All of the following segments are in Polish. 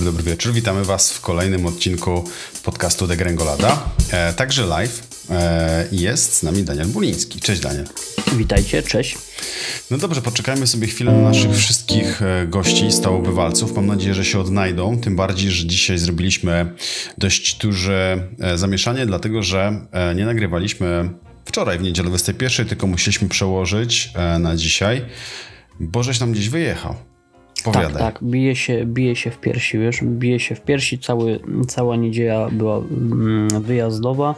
wieczór, dobry wieczór. Witamy Was w kolejnym odcinku podcastu Degrengolada. E, także live e, jest z nami Daniel Buliński. Cześć Daniel. Witajcie, cześć. No dobrze, poczekajmy sobie chwilę na naszych wszystkich e, gości, stałobywalców. Mam nadzieję, że się odnajdą. Tym bardziej, że dzisiaj zrobiliśmy dość duże e, zamieszanie, dlatego że e, nie nagrywaliśmy wczoraj w niedzielę 21, tylko musieliśmy przełożyć na dzisiaj, bo żeś nam gdzieś wyjechał. Powiadaj. Tak, tak, bije się, bije się w piersi, wiesz, bije się w piersi, Cały, cała niedziela była mm, wyjazdowa.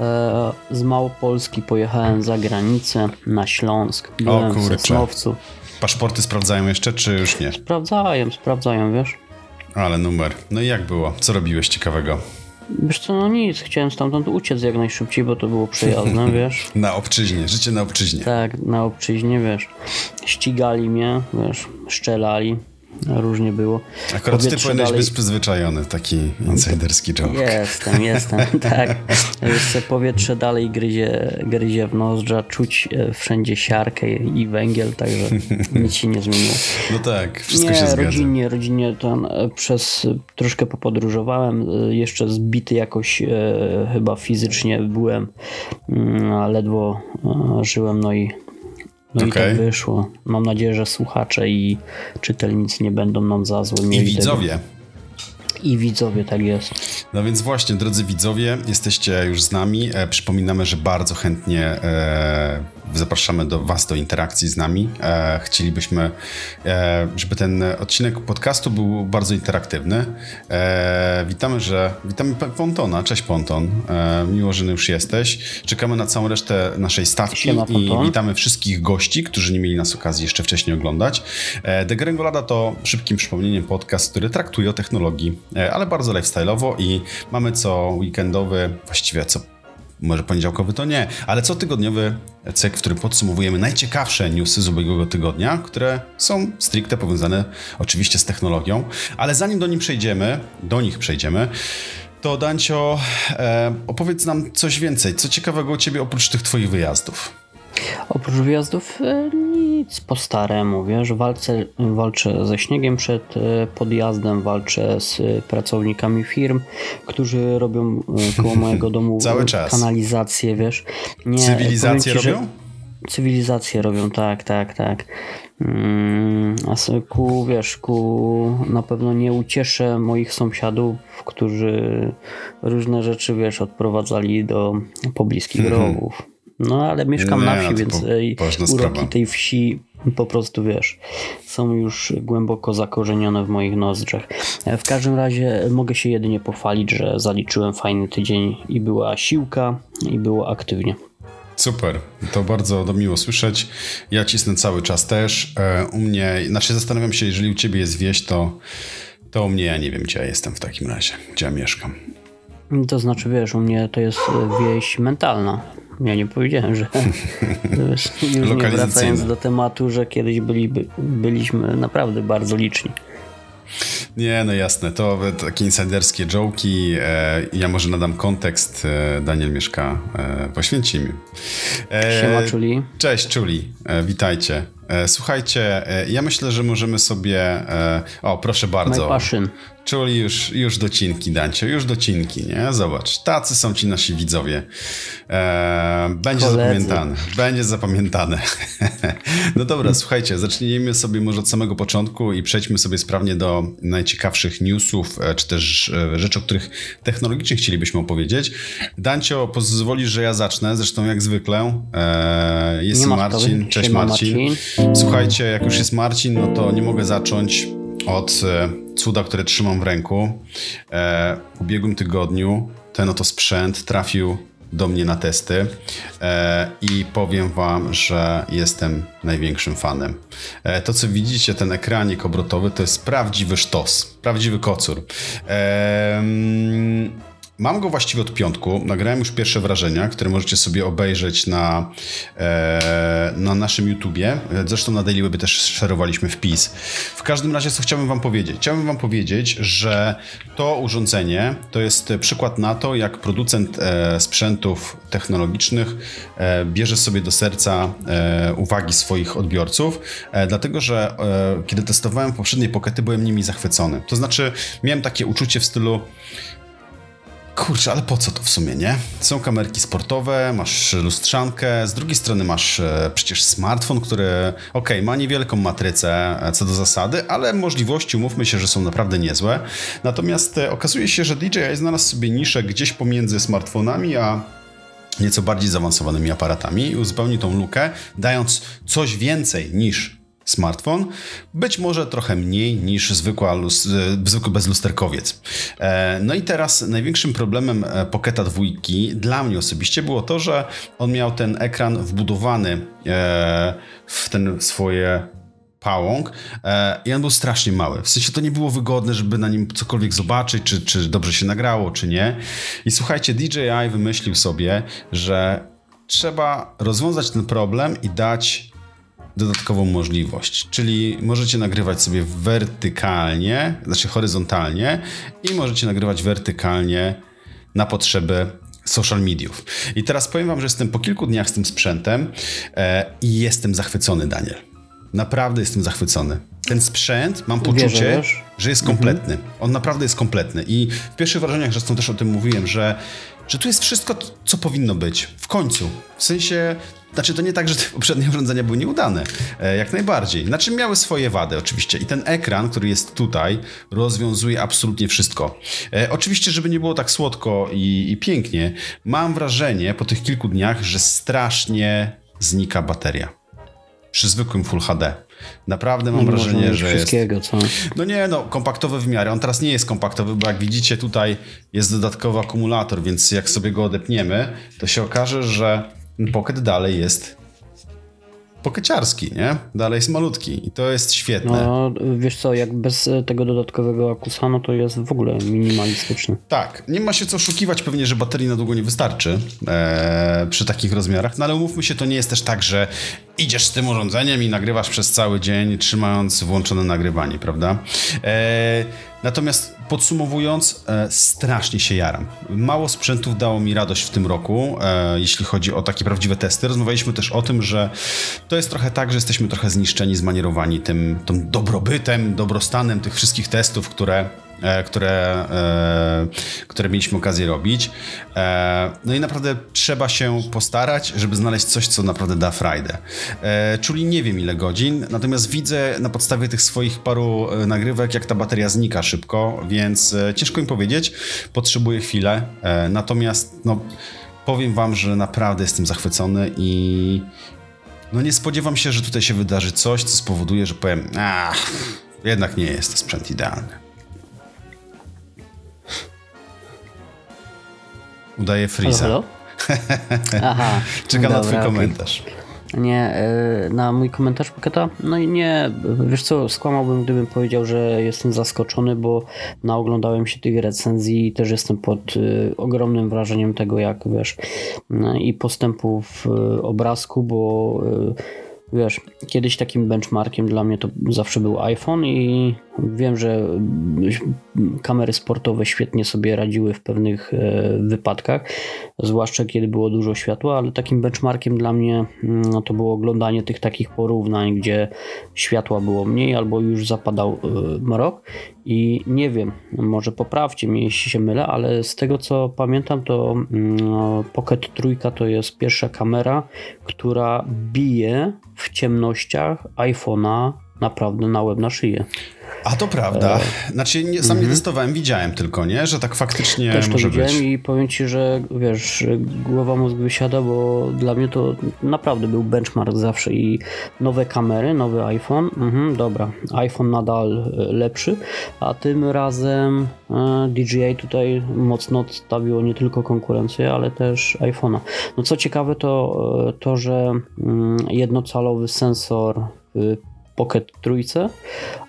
E, z Małopolski pojechałem za granicę, na Śląsk, byłem o, w Sosnowcu. Paszporty sprawdzają jeszcze, czy już nie? Sprawdzają, sprawdzają, wiesz. Ale numer. No i jak było? Co robiłeś ciekawego? Wiesz co, no nic, chciałem stamtąd uciec jak najszybciej, bo to było przyjazne, wiesz. na obczyźnie, życie na obczyźnie. Tak, na obczyźnie, wiesz. Ścigali mnie, wiesz, szczelali, różnie było. Akurat Powietrze ty powinieneś dalej... być przyzwyczajony, taki insiderski joke. Jestem, jestem, tak. Jeszcze powietrze dalej gryzie, gryzie w nozdrza, czuć e, wszędzie siarkę i węgiel, także nic się nie zmieniło. No tak, wszystko nie, się zgadza. rodzinnie, rodzinnie e, przez troszkę popodróżowałem, e, jeszcze zbity jakoś e, chyba fizycznie byłem, mm, ledwo e, żyłem, no i no okay. i tak wyszło. Mam nadzieję, że słuchacze i czytelnicy nie będą nam za złe I widzowie. Tego. I widzowie, tak jest. No więc właśnie, drodzy widzowie, jesteście już z nami. E, przypominamy, że bardzo chętnie e, zapraszamy do Was do interakcji z nami. E, chcielibyśmy, e, żeby ten odcinek podcastu był bardzo interaktywny. E, witamy, że witamy Pontona. Cześć Ponton. E, miło, że już jesteś. Czekamy na całą resztę naszej stawki Siema, i witamy wszystkich gości, którzy nie mieli nas okazji jeszcze wcześniej oglądać. E, The Grengolada to szybkim przypomnieniem podcast, który traktuje o technologii, ale bardzo lifestyle'owo i mamy co weekendowy, właściwie co może poniedziałkowy to nie, ale co tygodniowy cykl, w którym podsumowujemy najciekawsze newsy z ubiegłego tygodnia, które są stricte powiązane oczywiście z technologią. Ale zanim do nich przejdziemy, do nich przejdziemy, to Dancio, e, opowiedz nam coś więcej. Co ciekawego u ciebie oprócz tych twoich wyjazdów? Oprócz wyjazdów e, nic po staremu, wiesz, walczę, walczę ze śniegiem przed e, podjazdem, walczę z pracownikami firm, którzy robią e, koło mojego domu Cały czas. kanalizację, wiesz. Nie, Cywilizację ci, robią? Cywilizację robią, tak, tak, tak. Mm, a ku, wiesz, ku na pewno nie ucieszę moich sąsiadów, którzy różne rzeczy, wiesz, odprowadzali do pobliskich rowów. No ale mieszkam nie, na wsi, więc po, uroki sprawa. tej wsi po prostu wiesz, są już głęboko zakorzenione w moich nozdrzach. W każdym razie mogę się jedynie pochwalić, że zaliczyłem fajny tydzień i była siłka i było aktywnie. Super, to bardzo miło słyszeć. Ja cisnę cały czas też. E, u mnie, znaczy zastanawiam się, jeżeli u ciebie jest wieś, to, to u mnie ja nie wiem, gdzie ja jestem w takim razie, gdzie ja mieszkam. To znaczy, wiesz, u mnie to jest wieś mentalna. Ja nie powiedziałem, że już nie wracając do tematu, że kiedyś byli, byliśmy naprawdę bardzo liczni. Nie, no jasne, to takie insiderskie joki. E, ja może nadam kontekst. E, Daniel mieszka e, w Oświęcimiu. E, Siema, Czuli. Cześć, Czuli. E, witajcie. E, słuchajcie, e, ja myślę, że możemy sobie. E, o, proszę bardzo. Czuli już, już docinki, Dancio, już docinki, nie? Zobacz, tacy są ci nasi widzowie. będzie Koledzy. zapamiętane, będzie zapamiętane. no dobra, słuchajcie, zacznijmy sobie może od samego początku i przejdźmy sobie sprawnie do najciekawszych newsów, czy też rzeczy, o których technologicznie chcielibyśmy opowiedzieć. Dancio, pozwolisz, że ja zacznę, zresztą jak zwykle. jest Marcin, cześć Marcin. Marcin. Słuchajcie, jak już jest Marcin, no to nie mogę zacząć od e, cuda, które trzymam w ręku. E, w ubiegłym tygodniu ten oto sprzęt trafił do mnie na testy e, i powiem wam, że jestem największym fanem. To, co widzicie, ten ekranik obrotowy, to jest prawdziwy sztos, prawdziwy kocur. Mam go właściwie od piątku. Nagrałem już pierwsze wrażenia, które możecie sobie obejrzeć na, e, na naszym YouTubie. Zresztą na Daily też szerowaliśmy wpis. W każdym razie, co chciałbym Wam powiedzieć? Chciałbym Wam powiedzieć, że to urządzenie to jest przykład na to, jak producent e, sprzętów technologicznych e, bierze sobie do serca e, uwagi swoich odbiorców, e, dlatego że e, kiedy testowałem poprzednie pokety, byłem nimi zachwycony. To znaczy, miałem takie uczucie w stylu. Kurczę, ale po co to w sumie, nie? Są kamerki sportowe, masz lustrzankę, z drugiej strony masz e, przecież smartfon, który, ok, ma niewielką matrycę e, co do zasady, ale możliwości, umówmy się, że są naprawdę niezłe. Natomiast e, okazuje się, że DJI znalazł sobie niszę gdzieś pomiędzy smartfonami, a nieco bardziej zaawansowanymi aparatami i uzupełni tą lukę, dając coś więcej niż smartfon, być może trochę mniej niż zwykła lus, e, zwykły bezlusterkowiec. E, no i teraz największym problemem e, Pocketa dwójki dla mnie osobiście było to, że on miał ten ekran wbudowany w ten swoje pałąk i on był strasznie mały. W sensie to nie było wygodne, żeby na nim cokolwiek zobaczyć, czy, czy dobrze się nagrało, czy nie. I słuchajcie, DJI wymyślił sobie, że trzeba rozwiązać ten problem i dać dodatkową możliwość, czyli możecie nagrywać sobie wertykalnie, znaczy horyzontalnie i możecie nagrywać wertykalnie na potrzeby social mediów. I teraz powiem wam, że jestem po kilku dniach z tym sprzętem e, i jestem zachwycony, Daniel. Naprawdę jestem zachwycony. Ten sprzęt, mam poczucie, że jest kompletny. Mhm. On naprawdę jest kompletny. I w pierwszych wrażeniach zresztą też o tym mówiłem, że, że tu jest wszystko, co powinno być. W końcu. W sensie znaczy, to nie tak, że te poprzednie urządzenia były nieudane. E, jak najbardziej. Znaczy, miały swoje wady, oczywiście. I ten ekran, który jest tutaj, rozwiązuje absolutnie wszystko. E, oczywiście, żeby nie było tak słodko i, i pięknie, mam wrażenie po tych kilku dniach, że strasznie znika bateria. Przy zwykłym Full HD. Naprawdę mam wrażenie, że wszystkiego, jest... co? No nie, no kompaktowy w miarę. On teraz nie jest kompaktowy, bo jak widzicie tutaj jest dodatkowy akumulator, więc jak sobie go odepniemy, to się okaże, że Pocket dalej jest pokeciarski, nie? Dalej jest malutki i to jest świetne. No, wiesz co, jak bez tego dodatkowego akusa, no to jest w ogóle minimalistyczny. Tak, nie ma się co oszukiwać pewnie, że baterii na długo nie wystarczy e, przy takich rozmiarach, no ale umówmy się, to nie jest też tak, że idziesz z tym urządzeniem i nagrywasz przez cały dzień, trzymając włączone nagrywanie, prawda? E, natomiast podsumowując, e, strasznie się jaram. Mało sprzętów dało mi radość w tym roku, e, jeśli chodzi o takie prawdziwe testy. Rozmawialiśmy też o tym, że to jest trochę tak, że jesteśmy trochę zniszczeni, zmanierowani tym, tym dobrobytem, dobrostanem tych wszystkich testów, które które, e, które mieliśmy okazję robić. E, no i naprawdę trzeba się postarać, żeby znaleźć coś, co naprawdę da frajdę. Czyli nie wiem ile godzin, natomiast widzę na podstawie tych swoich paru nagrywek, jak ta bateria znika szybko, więc ciężko im powiedzieć. Potrzebuję chwilę. Natomiast no, powiem wam, że naprawdę jestem zachwycony i no nie spodziewam się, że tutaj się wydarzy coś, co spowoduje, że powiem, a jednak nie jest to sprzęt idealny. Udaje Freeza. Halo, Aha. Czekam dobra, na twój komentarz. Nie, e, na mój komentarz Poketa? No i nie, wiesz co, skłamałbym, gdybym powiedział, że jestem zaskoczony, bo naoglądałem się tych recenzji i też jestem pod e, ogromnym wrażeniem tego, jak wiesz, i postępu w e, obrazku, bo wiesz, kiedyś takim benchmarkiem dla mnie to zawsze był iPhone i wiem, że kamery sportowe świetnie sobie radziły w pewnych e, wypadkach, zwłaszcza kiedy było dużo światła, ale takim benchmarkiem dla mnie no, to było oglądanie tych takich porównań, gdzie światła było mniej albo już zapadał e, mrok. I nie wiem, może poprawcie mnie jeśli się mylę, ale z tego co pamiętam to no, Pocket Trójka to jest pierwsza kamera, która bije w ciemnościach iPhone'a naprawdę na łeb na szyję. A to prawda. E, znaczy, nie, sam nie mhm. testowałem, widziałem tylko, nie? Że tak faktycznie Też może to widziałem być. i powiem ci, że wiesz, głowa mózg wysiada, bo dla mnie to naprawdę był benchmark zawsze i nowe kamery, nowy iPhone, mhm, dobra, iPhone nadal e, lepszy, a tym razem e, DJI tutaj mocno odstawiło nie tylko konkurencję, ale też iPhone'a. No co ciekawe to to, że mm, jednocalowy sensor Pocket trójce,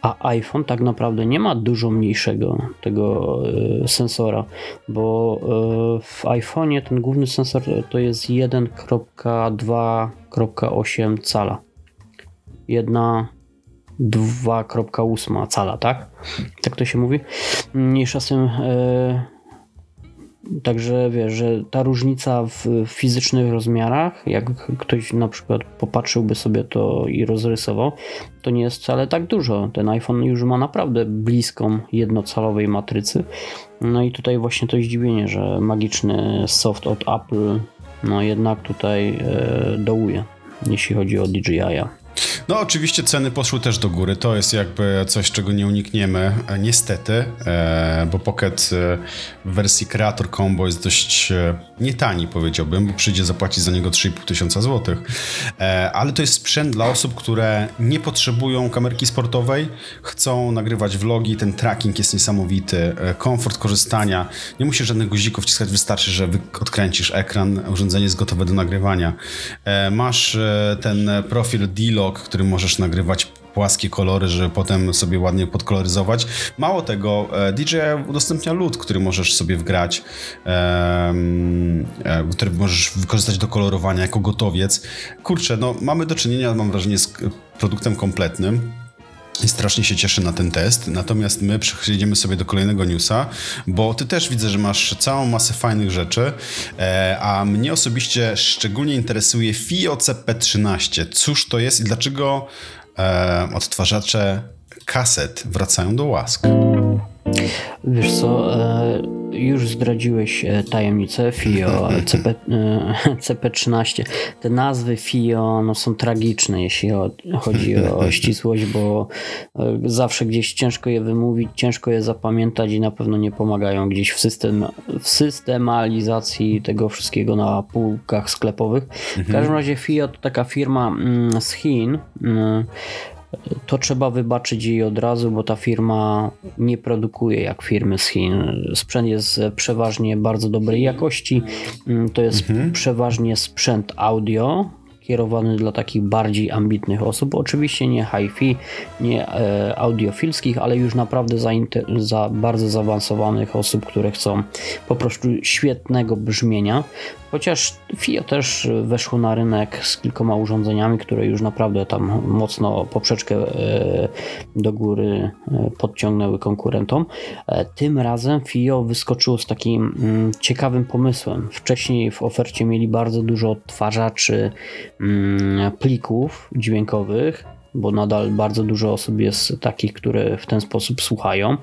a iPhone tak naprawdę nie ma dużo mniejszego tego e, sensora, bo e, w iPhone'ie ten główny sensor to jest 1.2.8 cala. Jedna 2.8 cala, tak? Tak to się mówi. Mniejsza z tym. Także wiesz, że ta różnica w fizycznych rozmiarach, jak ktoś na przykład popatrzyłby sobie to i rozrysował, to nie jest wcale tak dużo. Ten iPhone już ma naprawdę bliską jednocalowej matrycy. No i tutaj właśnie to zdziwienie, że magiczny soft od Apple no jednak tutaj e, dołuje, jeśli chodzi o DJI-a. No oczywiście ceny poszły też do góry, to jest jakby coś, czego nie unikniemy, e, niestety, e, bo Pocket e, w wersji Creator Combo jest dość nie tani powiedziałbym, bo przyjdzie zapłacić za niego 3,5 tysiąca złotych, ale to jest sprzęt dla osób, które nie potrzebują kamerki sportowej, chcą nagrywać vlogi, ten tracking jest niesamowity, komfort korzystania, nie musisz żadnych guzików wciskać, wystarczy, że odkręcisz ekran, urządzenie jest gotowe do nagrywania. Masz ten profil D-Log, który możesz nagrywać płaskie kolory, żeby potem sobie ładnie podkoloryzować. Mało tego, e, DJI udostępnia lód, który możesz sobie wgrać, e, który możesz wykorzystać do kolorowania jako gotowiec. Kurczę, no mamy do czynienia, mam wrażenie, z produktem kompletnym. I strasznie się cieszę na ten test. Natomiast my przejdziemy sobie do kolejnego newsa, bo ty też widzę, że masz całą masę fajnych rzeczy, e, a mnie osobiście szczególnie interesuje FIO CP13. Cóż to jest i dlaczego e, odtwarzacze kaset wracają do łask? Wiesz co, e, już zdradziłeś e, tajemnicę FIO, CP, CP13. Te nazwy FIO no, są tragiczne, jeśli chodzi o ścisłość, bo e, zawsze gdzieś ciężko je wymówić, ciężko je zapamiętać i na pewno nie pomagają gdzieś w, system, w systemalizacji tego wszystkiego na półkach sklepowych. W każdym razie FIO to taka firma mm, z Chin, mm, to trzeba wybaczyć jej od razu, bo ta firma nie produkuje jak firmy z Chin. Sprzęt jest przeważnie bardzo dobrej jakości. Mm, to jest mhm. przeważnie sprzęt audio, kierowany dla takich bardziej ambitnych osób. Oczywiście nie hi-fi, nie e, audiofilskich, ale już naprawdę za, za bardzo zaawansowanych osób, które chcą po prostu świetnego brzmienia. Chociaż FIO też weszło na rynek z kilkoma urządzeniami, które już naprawdę tam mocno poprzeczkę e, do góry e, podciągnęły konkurentom. E, tym razem FIO wyskoczyło z takim mm, ciekawym pomysłem. Wcześniej w ofercie mieli bardzo dużo odtwarzaczy mm, plików dźwiękowych, bo nadal bardzo dużo osób jest takich, które w ten sposób słuchają,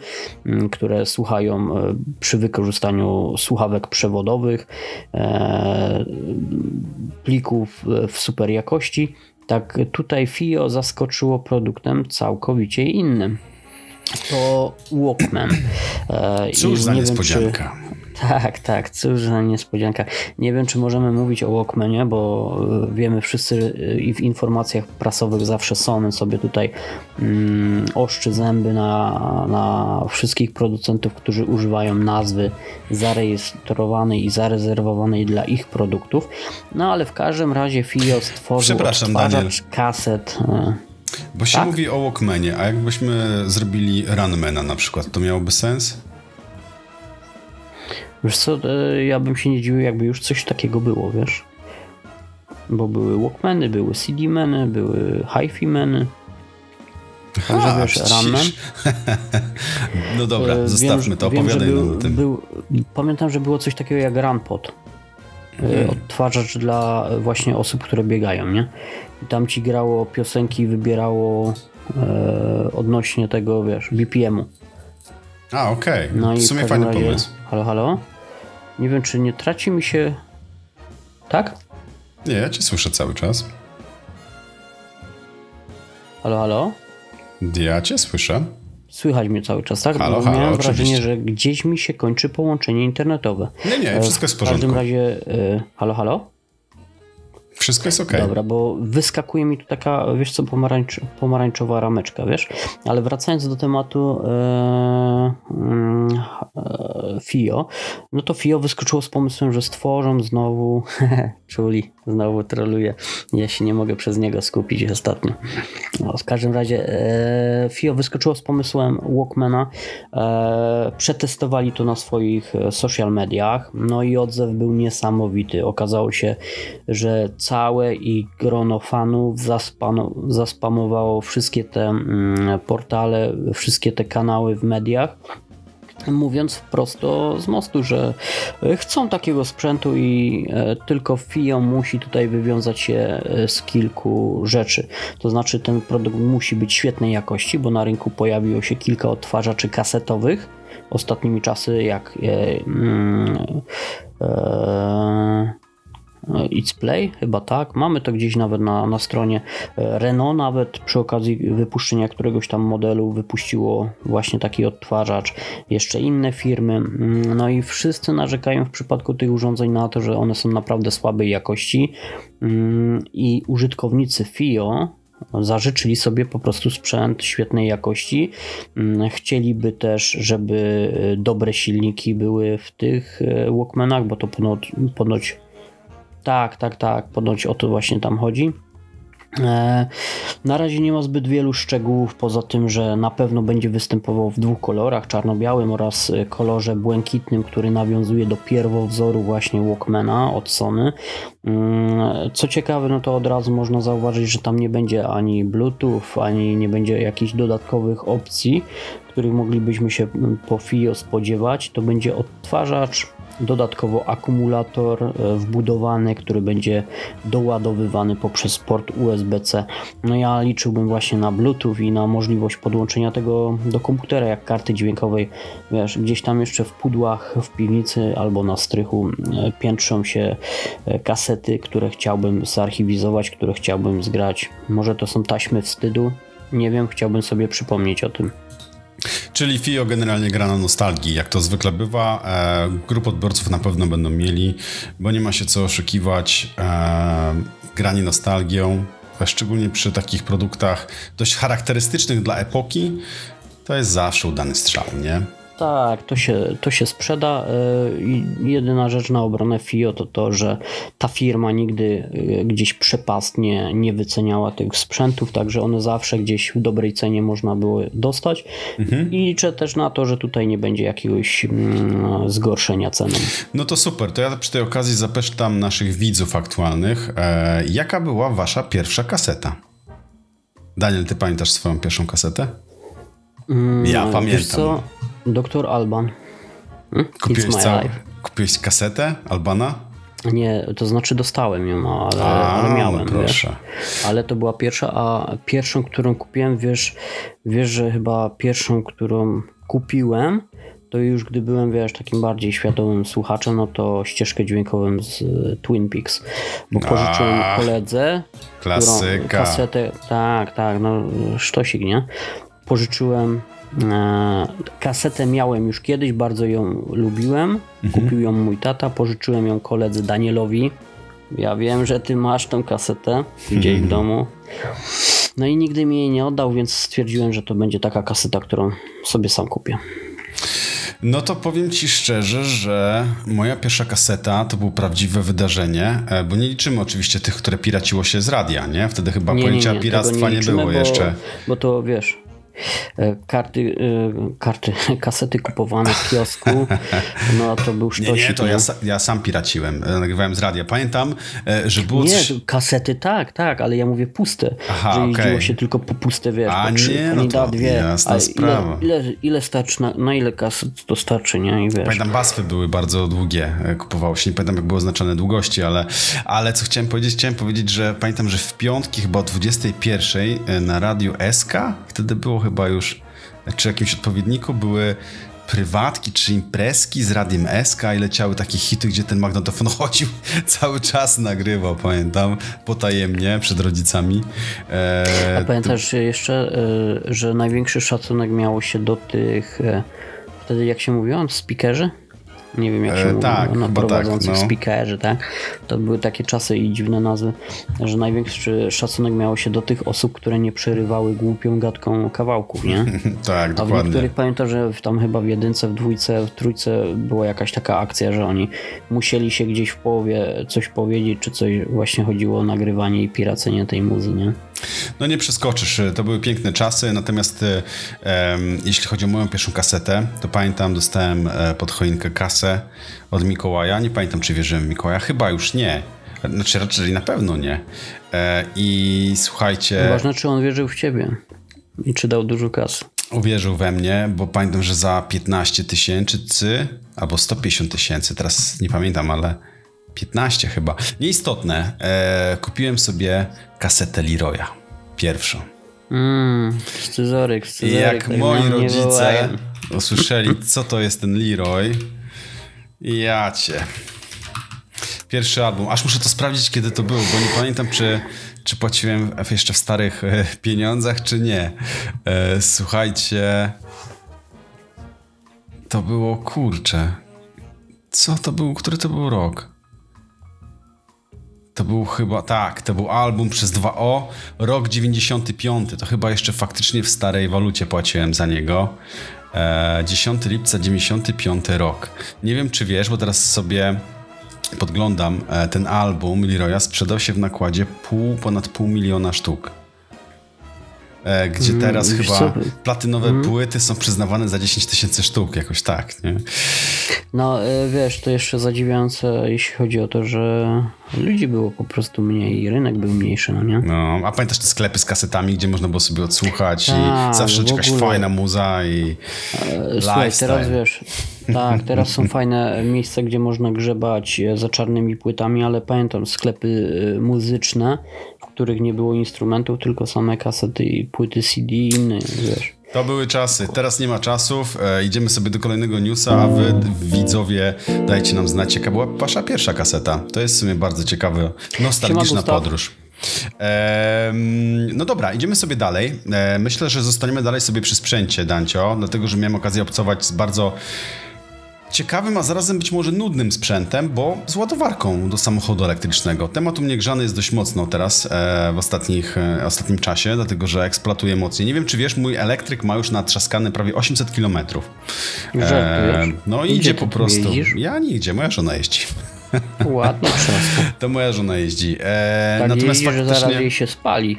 mm, które słuchają e, przy wykorzystaniu słuchawek przewodowych, e, plików w super jakości. Tak tutaj FIO zaskoczyło produktem całkowicie innym. To Walkman. E, Cóż za niespodzianka. Czy, tak, tak, cóż za niespodzianka. Nie wiem, czy możemy mówić o Walkmanie, bo e, wiemy wszyscy e, i w informacjach prasowych zawsze Sony sobie tutaj mm, oszczy zęby na, na wszystkich producentów, którzy używają nazwy zarejestrowanej i zarezerwowanej dla ich produktów. No ale w każdym razie FIO stworzył Przepraszam, Daniel. kaset. E, bo się tak? mówi o Walkmanie, a jakbyśmy zrobili Runmana na przykład, to miałoby sens? Wiesz co, e, ja bym się nie dziwił, jakby już coś takiego było, wiesz? Bo były Walkmany, były CD-meny, były hi-fi meny. Także wiesz, Runman. no dobra, e, zostawmy wiem, to, opowiadaj wiem, był, tym. Był, pamiętam, że było coś takiego jak Runpod. Mhm. Odtwarzacz dla właśnie osób, które biegają, nie? I tam ci grało piosenki, wybierało e, odnośnie tego, wiesz, BPM-u. A, okej. Okay. No w sumie fajny razie, pomysł. Halo, halo? Nie wiem, czy nie traci mi się. Tak? Nie, ja cię słyszę cały czas. Halo, halo? Ja cię słyszę. Słychać mnie cały czas, tak? Halo, Bo halo, miałem oczywiście. wrażenie, że gdzieś mi się kończy połączenie internetowe. Nie, nie, wszystko jest w porządku. W każdym razie, y, halo, halo? Wszystko jest ok. Dobra, bo wyskakuje mi tu taka, wiesz co, pomarańcz, pomarańczowa rameczka, wiesz? Ale wracając do tematu, e, e, FIO, no to FIO wyskoczyło z pomysłem, że stworzą znowu, czuli, znowu troluje, ja się nie mogę przez niego skupić ostatnio. No, w każdym razie e, FIO wyskoczyło z pomysłem Walkmana, e, przetestowali to na swoich e, social mediach, no i odzew był niesamowity. Okazało się, że całe i grono fanów zaspamowało wszystkie te mm, portale, wszystkie te kanały w mediach mówiąc prosto z mostu, że chcą takiego sprzętu i e, tylko FIO musi tutaj wywiązać się e, z kilku rzeczy. To znaczy ten produkt musi być świetnej jakości, bo na rynku pojawiło się kilka odtwarzaczy kasetowych ostatnimi czasy, jak e, mm, e, It's Play, chyba tak. Mamy to gdzieś nawet na, na stronie Renault, nawet przy okazji wypuszczenia któregoś tam modelu wypuściło właśnie taki odtwarzacz. Jeszcze inne firmy. No i wszyscy narzekają w przypadku tych urządzeń na to, że one są naprawdę słabej jakości i użytkownicy FIO zażyczyli sobie po prostu sprzęt świetnej jakości. Chcieliby też, żeby dobre silniki były w tych Walkmanach, bo to ponoć, ponoć tak, tak, tak. Ponoć o to właśnie tam chodzi. E, na razie nie ma zbyt wielu szczegółów, poza tym, że na pewno będzie występował w dwóch kolorach, czarno-białym oraz kolorze błękitnym, który nawiązuje do pierwowzoru właśnie Walkmana od Sony. Mm, co ciekawe, no to od razu można zauważyć, że tam nie będzie ani Bluetooth, ani nie będzie jakichś dodatkowych opcji, których moglibyśmy się po FIO spodziewać. To będzie odtwarzacz dodatkowo akumulator e, wbudowany, który będzie doładowywany poprzez port USB-C. No ja liczyłbym właśnie na Bluetooth i na możliwość podłączenia tego do komputera jak karty dźwiękowej. Wiesz, gdzieś tam jeszcze w pudłach w piwnicy albo na strychu piętrzą się e, kasety, które chciałbym zarchiwizować, które chciałbym zgrać. Może to są taśmy wstydu? Nie wiem, chciałbym sobie przypomnieć o tym. Czyli FIO generalnie gra na nostalgii, jak to zwykle bywa. E, grup odbiorców na pewno będą mieli, bo nie ma się co oszukiwać. E, granie nostalgią, szczególnie przy takich produktach dość charakterystycznych dla epoki, to jest zawsze udany strzał, nie? Tak, to się, to się sprzeda. E, jedyna rzecz na obronę FIO to to, że ta firma nigdy e, gdzieś przepastnie nie wyceniała tych sprzętów, także one zawsze gdzieś w dobrej cenie można było dostać. Mhm. I liczę też na to, że tutaj nie będzie jakiegoś mm, zgorszenia ceny. No to super. To ja przy tej okazji zapytam naszych widzów aktualnych, e, jaka była wasza pierwsza kaseta? Daniel, ty pamiętasz swoją pierwszą kasetę? Mm, ja pamiętam. Doktor Alban. Hmm? Kupiłeś, cał... Kupiłeś kasetę Albana? Nie, to znaczy dostałem ją, no, ale, a, ale miałem. No proszę. Wiesz? Ale to była pierwsza, a pierwszą, którą kupiłem, wiesz, wiesz, że chyba pierwszą, którą kupiłem, to już gdy byłem, wiesz, takim bardziej świadomym słuchaczem, no to ścieżkę dźwiękową z Twin Peaks, bo pożyczyłem koledze klasyka. Którą, kasetę, tak, tak, no sztosik, nie? Pożyczyłem E, kasetę miałem już kiedyś, bardzo ją lubiłem. Mhm. Kupił ją mój tata, pożyczyłem ją koledze Danielowi. Ja wiem, że ty masz tą kasetę gdzieś w domu. No i nigdy mi jej nie oddał, więc stwierdziłem, że to będzie taka kaseta, którą sobie sam kupię. No to powiem ci szczerze, że moja pierwsza kaseta to było prawdziwe wydarzenie, e, bo nie liczymy oczywiście tych, które piraciło się z radia, nie? Wtedy chyba nie, pojęcia nie, nie, piractwa nie, liczymy, nie było bo, jeszcze. Bo to wiesz, karty, e, karty, kasety kupowane w kiosku, no to był sztosik. Nie, nie, to ja, ja sam piraciłem, e, nagrywałem z radia. Pamiętam, że było... Nie, kasety tak, tak, ale ja mówię puste, Aha, że jeździło okay. się tylko po puste, wiesz, a po trzy, nie, no to dwie. Jasna sprawa. Ile, ile, ile starczy, na, na, ile kaset to starczy, nie? I wiesz. Pamiętam, baswy były bardzo długie, kupowało się, nie pamiętam jak były oznaczone długości, ale, ale co chciałem powiedzieć, chciałem powiedzieć, że pamiętam, że w piątki chyba o 21 na radiu SK, wtedy było chyba już, czy jakimś odpowiedniku były prywatki czy imprezki z Radiem SK i leciały takie hity, gdzie ten magnetofon chodził, cały czas nagrywał, pamiętam, potajemnie przed rodzicami. E, A pamiętasz to... jeszcze, e, że największy szacunek miało się do tych, e, wtedy jak się mówiło, speakerzy? Nie wiem jak się E, mówi, tak, na chyba prowadzących tak, no. speakerze, tak? To były takie czasy i dziwne nazwy, że największy szacunek miało się do tych osób, które nie przerywały głupią gadką kawałków, nie? Tak, A w dokładnie. niektórych pamiętam, że w tam chyba w jedynce, w dwójce, w trójce była jakaś taka akcja, że oni musieli się gdzieś w połowie coś powiedzieć, czy coś właśnie chodziło o nagrywanie i piracenie tej muzy, nie? No nie przeskoczysz, to były piękne czasy, natomiast e, jeśli chodzi o moją pierwszą kasetę, to pamiętam, dostałem e, pod choinkę kasę od Mikołaja, nie pamiętam czy wierzyłem w Mikołaja, chyba już nie, znaczy raczej na pewno nie. E, I słuchajcie, Ważne, czy on wierzył w ciebie i czy dał dużo kasy. uwierzył we mnie, bo pamiętam, że za 15 tysięcy albo 150 tysięcy, teraz nie pamiętam, ale 15 chyba, nieistotne, e, kupiłem sobie kasetę Leroya, pierwszą. Mmm, scyzoryk, I scyzoryk. jak tak moi rodzice usłyszeli, co to jest ten Leroy, ja cię. Pierwszy album. Aż muszę to sprawdzić, kiedy to było, bo nie pamiętam, czy, czy płaciłem jeszcze w starych e, pieniądzach, czy nie. E, słuchajcie. To było kurcze. Co to był? Który to był rok? To był chyba, tak, to był album przez 2O, rok 95. To chyba jeszcze faktycznie w starej walucie płaciłem za niego. E, 10 lipca 95 rok. Nie wiem, czy wiesz, bo teraz sobie podglądam e, ten album Leroya sprzedał się w nakładzie pół, ponad pół miliona sztuk. E, gdzie teraz Mm, chyba co? platynowe płyty są przyznawane za 10 tysięcy sztuk, jakoś tak, nie? No y, wiesz, to jeszcze zadziwiające, jeśli chodzi o to, że ludzi było po prostu mniej i rynek był mniejszy, no nie? No, a pamiętasz te sklepy z kasetami, gdzie można było sobie odsłuchać i Tak, zawsze w jakaś ogóle. fajna muza i E, Słuchaj, lifestyle. teraz wiesz, tak, teraz są fajne miejsca, gdzie można grzebać e, za czarnymi płytami, ale pamiętam sklepy e, muzyczne, których nie było instrumentów, tylko same kasety i płyty CD i inne, wiesz. To były czasy. Teraz nie ma czasów. E, idziemy sobie do kolejnego newsa, a wy, widzowie, dajcie nam znać, jaka była wasza pierwsza kaseta. To jest w sumie bardzo ciekawa, nostalgiczna podróż. No dobra, idziemy sobie dalej. E, myślę, że zostaniemy dalej sobie przy sprzęcie, Dancio, dlatego, że miałem okazję obcować z bardzo ciekawym, a zarazem być może nudnym sprzętem, bo z ładowarką do samochodu elektrycznego. Temat u mnie grzany jest dość mocno teraz e, w ostatnich, e, ostatnim czasie, dlatego że eksploatuję mocniej. Nie wiem, czy wiesz, mój elektryk ma już natrzaskane prawie 800 km. Żartujesz? no idzie ty po tu prostu. jeździsz? Ja nigdzie, moja żona jeździ. Ładnie. To moja żona jeździ. E, Tak natomiast jeździ, że zaraz faktycznie... jej się spali.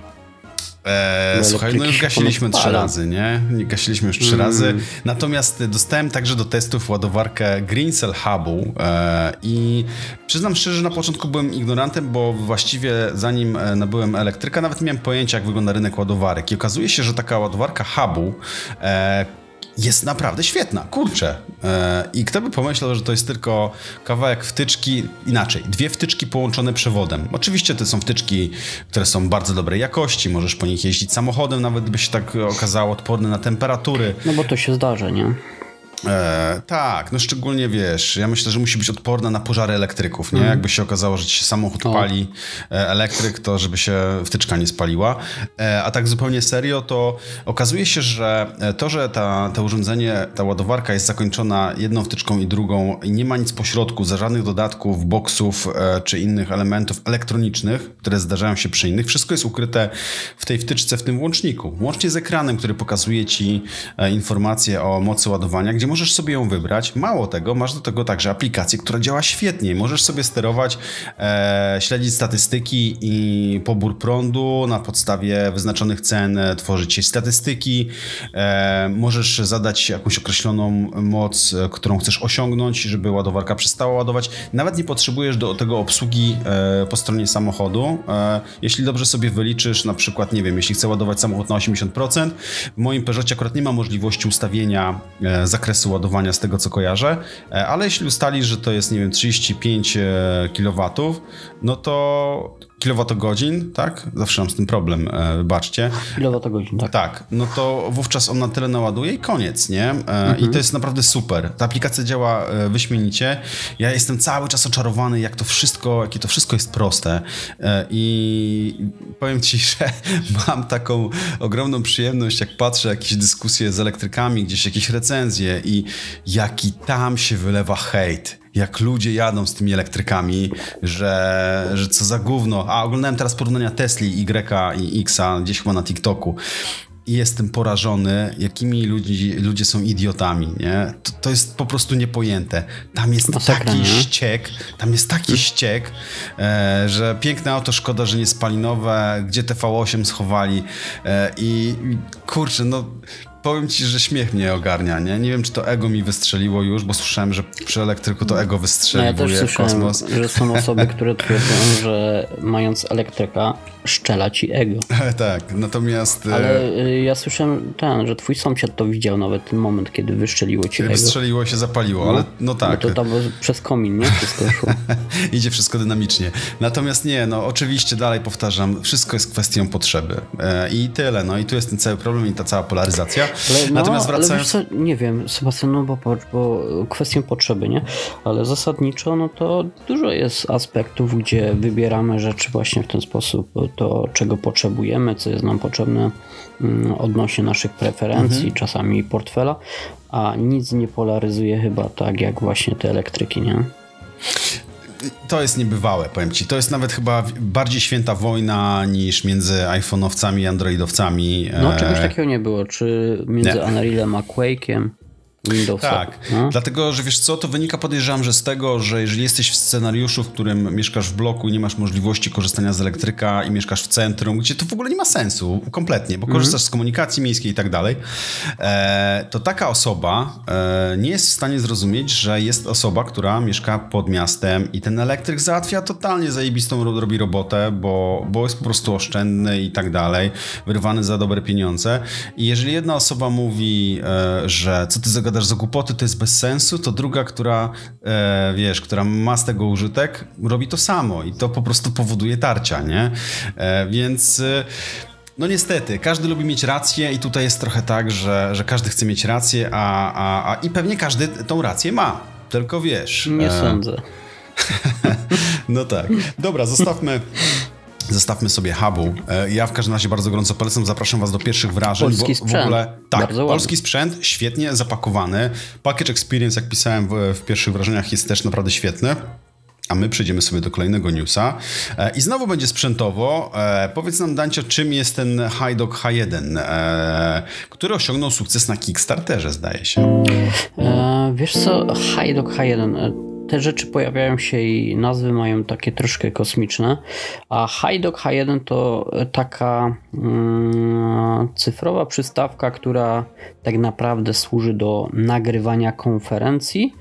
E, Bo słuchaj, no już gasiliśmy trzy razy, nie? Gasiliśmy już trzy Mm. razy. Natomiast e, dostałem także do testów ładowarkę Greencell Hubu e, i przyznam szczerze, że na początku byłem ignorantem, bo właściwie zanim e, nabyłem elektryka, nawet nie miałem pojęcia, jak wygląda rynek ładowarek. I okazuje się, że taka ładowarka Hubu jest naprawdę świetna, kurczę. E, I kto by pomyślał, że to jest tylko kawałek wtyczki, inaczej, dwie wtyczki połączone przewodem. Oczywiście to są wtyczki, które są bardzo dobrej jakości, możesz po nich jeździć samochodem, nawet by się tak okazało, odporny na temperatury. No bo to się zdarza, nie? E, tak, no szczególnie wiesz, ja myślę, że musi być odporna na pożary elektryków, nie? Jakby się okazało, że ci się samochód pali e, elektryk, to żeby się wtyczka nie spaliła. E, a tak zupełnie serio, to okazuje się, że e, to, że ta, to urządzenie, ta ładowarka jest zakończona jedną wtyczką i drugą i nie ma nic po środku, za żadnych dodatków, boksów e, czy innych elementów elektronicznych, które zdarzają się przy innych, wszystko jest ukryte w tej wtyczce, w tym włączniku. Łącznie z ekranem, który pokazuje ci e, informacje o mocy ładowania, gdzie możesz sobie ją wybrać. Mało tego, masz do tego także aplikację, która działa świetnie. Możesz sobie sterować, e, śledzić statystyki i pobór prądu na podstawie wyznaczonych cen, e, tworzyć się statystyki. E, możesz zadać jakąś określoną moc, e, którą chcesz osiągnąć, żeby ładowarka przestała ładować. Nawet nie potrzebujesz do tego obsługi e, po stronie samochodu. E, jeśli dobrze sobie wyliczysz, na przykład, nie wiem, jeśli chcę ładować samochód na 80%, w moim Peugeotie akurat nie ma możliwości ustawienia e, ładowania z tego, co kojarzę, e, ale jeśli ustalisz, że to jest, nie wiem, 35 kW, no to kilowatogodzin, tak? Zawsze mam z tym problem, e, wybaczcie. Kilowatogodzin, tak. Tak, no to wówczas on na tyle naładuje i koniec, nie? E, I to jest naprawdę super. Ta aplikacja działa e, wyśmienicie. Ja jestem cały czas oczarowany, jak to wszystko, jakie to wszystko jest proste. E, I powiem ci, że mam taką ogromną przyjemność, jak patrzę jakieś dyskusje z elektrykami, gdzieś jakieś recenzje i jaki tam się wylewa hejt jak ludzie jadą z tymi elektrykami, że, że co za gówno. A oglądałem teraz porównania Tesli, Y i Xa gdzieś chyba na TikToku i jestem porażony, jakimi ludzi, ludzie są idiotami, nie? To, to jest po prostu niepojęte. Tam jest Masakra, taki nie? ściek, tam jest taki ściek, e, że piękne auto, szkoda, że nie spalinowe, gdzie te V8 schowali e, i kurczę, no powiem ci, że śmiech mnie ogarnia, nie? Nie wiem, czy to ego mi wystrzeliło już, bo słyszałem, że przy elektryku to ego No ja wystrzeliwuje też słyszałem, kosmos. że są osoby, które twierdzą, że mając elektryka szczela ci ego. tak, natomiast e, Ale y, ja słyszałem ten, że twój sąsiad to widział nawet ten moment, kiedy wystrzeliło ci ego. wystrzeliło się, zapaliło, ale no tak. No to tam przez komin, nie? Wszystko szło. Idzie wszystko dynamicznie. Natomiast nie, no oczywiście dalej powtarzam, wszystko jest kwestią potrzeby. E, I tyle, no i tu jest ten cały problem i ta cała polaryzacja. Ale, no, Natomiast ale wracając... co, nie wiem, Sebastian, no bo, bo kwestią potrzeby, nie? Ale zasadniczo, no to dużo jest aspektów, gdzie wybieramy rzeczy właśnie w ten sposób, to czego potrzebujemy, co jest nam potrzebne mm, odnośnie naszych preferencji, Mhm. czasami portfela, a nic nie polaryzuje chyba tak jak właśnie te elektryki, nie? To jest niebywałe, powiem ci. To jest nawet chyba bardziej święta wojna niż między iPhone'owcami i Androidowcami. No E, czegoś takiego nie było, czy między nie. Unrealem a Quake'iem Windowsa. Tak, No? dlatego, że wiesz co, to wynika podejrzewam, że z tego, że jeżeli jesteś w scenariuszu, w którym mieszkasz w bloku i nie masz możliwości korzystania z elektryka i mieszkasz w centrum, gdzie to w ogóle nie ma sensu kompletnie, bo korzystasz z komunikacji miejskiej i tak dalej, e, to taka osoba e, nie jest w stanie zrozumieć, że jest osoba, która mieszka pod miastem i ten elektryk załatwia totalnie zajebistą ro- robi robotę, bo, bo jest po prostu oszczędny i tak dalej, wyrwany za dobre pieniądze. I jeżeli jedna osoba mówi, e, że co ty zagadasz za głupoty, to jest bez sensu, to druga, która, e, wiesz, która ma z tego użytek, robi to samo i to po prostu powoduje tarcia, nie? E, więc... E, no niestety, każdy lubi mieć rację i tutaj jest trochę tak, że, że każdy chce mieć rację, a, a, a i pewnie każdy tą rację ma. Tylko wiesz. Nie e, sądzę. no tak. Dobra, zostawmy. Zostawmy sobie hubu. E, Ja w każdym razie bardzo gorąco polecam. Zapraszam Was do pierwszych wrażeń. Polski bo, w sprzęt. ogóle tak, Bardzo ładny. polski sprzęt, świetnie zapakowany. Package Experience, jak pisałem w, w pierwszych wrażeniach, jest też naprawdę świetny. A my przejdziemy sobie do kolejnego newsa. E, I znowu będzie sprzętowo. E, powiedz nam, Dancio, czym jest ten HiDock H1, e, który osiągnął sukces na Kickstarterze, zdaje się. Wiesz co, Hajdok H1, e, te rzeczy pojawiają się i nazwy mają takie troszkę kosmiczne, a Hajdok H1 to taka mm, cyfrowa przystawka, która tak naprawdę służy do nagrywania konferencji.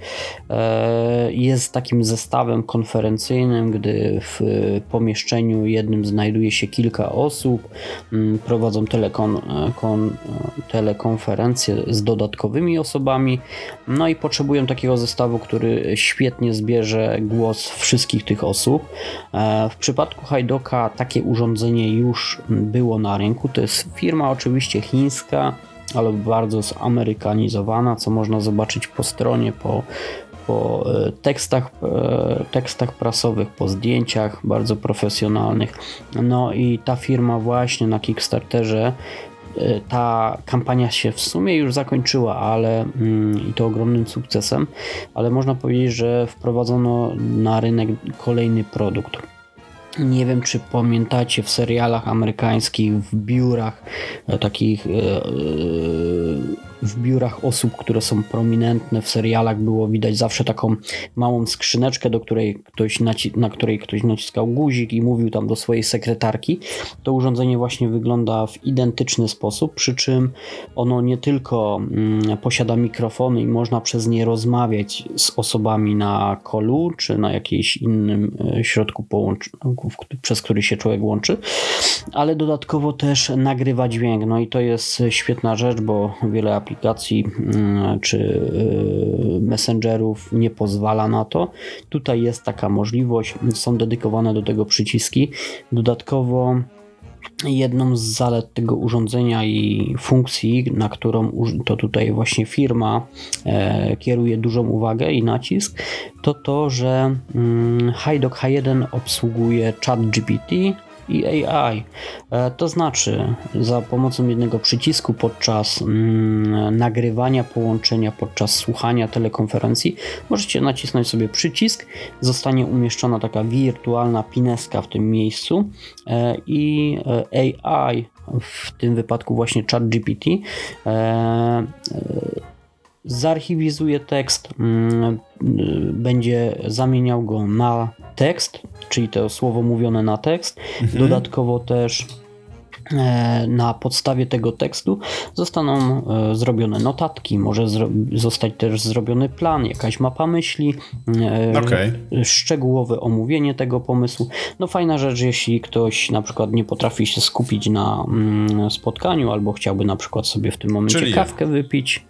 E, jest takim zestawem konferencyjnym, gdy w pomieszczeniu jednym znajduje się kilka osób, mm, prowadzą telekon, e, kon, e, telekonferencje z dodatkowymi osobami, no i potrzebują takiego zestawu, który świetnie zbierze głos wszystkich tych osób. E, W przypadku Hajdoka takie urządzenie już było na rynku. To jest firma oczywiście chińska, ale bardzo zamerykanizowana, co można zobaczyć po stronie, po, po e, tekstach, e, tekstach prasowych, po zdjęciach bardzo profesjonalnych. No i ta firma właśnie na Kickstarterze ta kampania się w sumie już zakończyła, ale mm, i to ogromnym sukcesem, ale można powiedzieć, że wprowadzono na rynek kolejny produkt. Nie wiem, czy pamiętacie w serialach amerykańskich, w biurach e, takich, e, e, w biurach osób, które są prominentne w serialach, było widać zawsze taką małą skrzyneczkę, do której ktoś na której ktoś naciskał guzik i mówił tam do swojej sekretarki. To urządzenie właśnie wygląda w identyczny sposób, przy czym ono nie tylko mm, posiada mikrofony i można przez nie rozmawiać z osobami na kolu czy na jakimś innym e, środku przez który się człowiek łączy, ale dodatkowo też nagrywa dźwięk. No i to jest świetna rzecz, bo wiele aplikacji mm, czy y, messengerów nie pozwala na to. Tutaj jest taka możliwość, są dedykowane do tego przyciski. Dodatkowo jedną z zalet tego urządzenia i funkcji, na którą to tutaj właśnie firma e, kieruje dużą uwagę i nacisk, to to, że mm, HiDock H1 obsługuje chat GPT i AI. E, to znaczy, za pomocą jednego przycisku podczas mm, nagrywania połączenia, podczas słuchania telekonferencji, możecie nacisnąć sobie przycisk, zostanie umieszczona taka wirtualna pineska w tym miejscu e, i e, AI, w tym wypadku właśnie ChatGPT, e, e, zarchiwizuje tekst, mm, będzie zamieniał go na tekst, czyli to słowo mówione na tekst. Mhm. Dodatkowo też e, na podstawie tego tekstu zostaną e, zrobione notatki, może zro zostać też zrobiony plan, jakaś mapa myśli, e, Okej. szczegółowe omówienie tego pomysłu. No fajna rzecz, jeśli ktoś na przykład nie potrafi się skupić na mm, spotkaniu albo chciałby na przykład sobie w tym momencie Czyli kawkę wypić.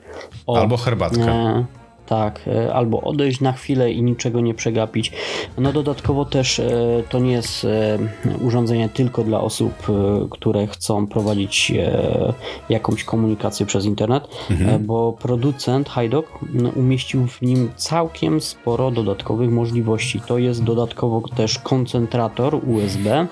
O, Albo herbatkę. E, tak, e, albo odejść na chwilę i niczego nie przegapić. No dodatkowo też e, to nie jest e, urządzenie tylko dla osób, które chcą prowadzić jakąś komunikację przez internet, e, bo producent HiDoc m, umieścił w nim całkiem sporo dodatkowych możliwości. To jest dodatkowo też koncentrator USB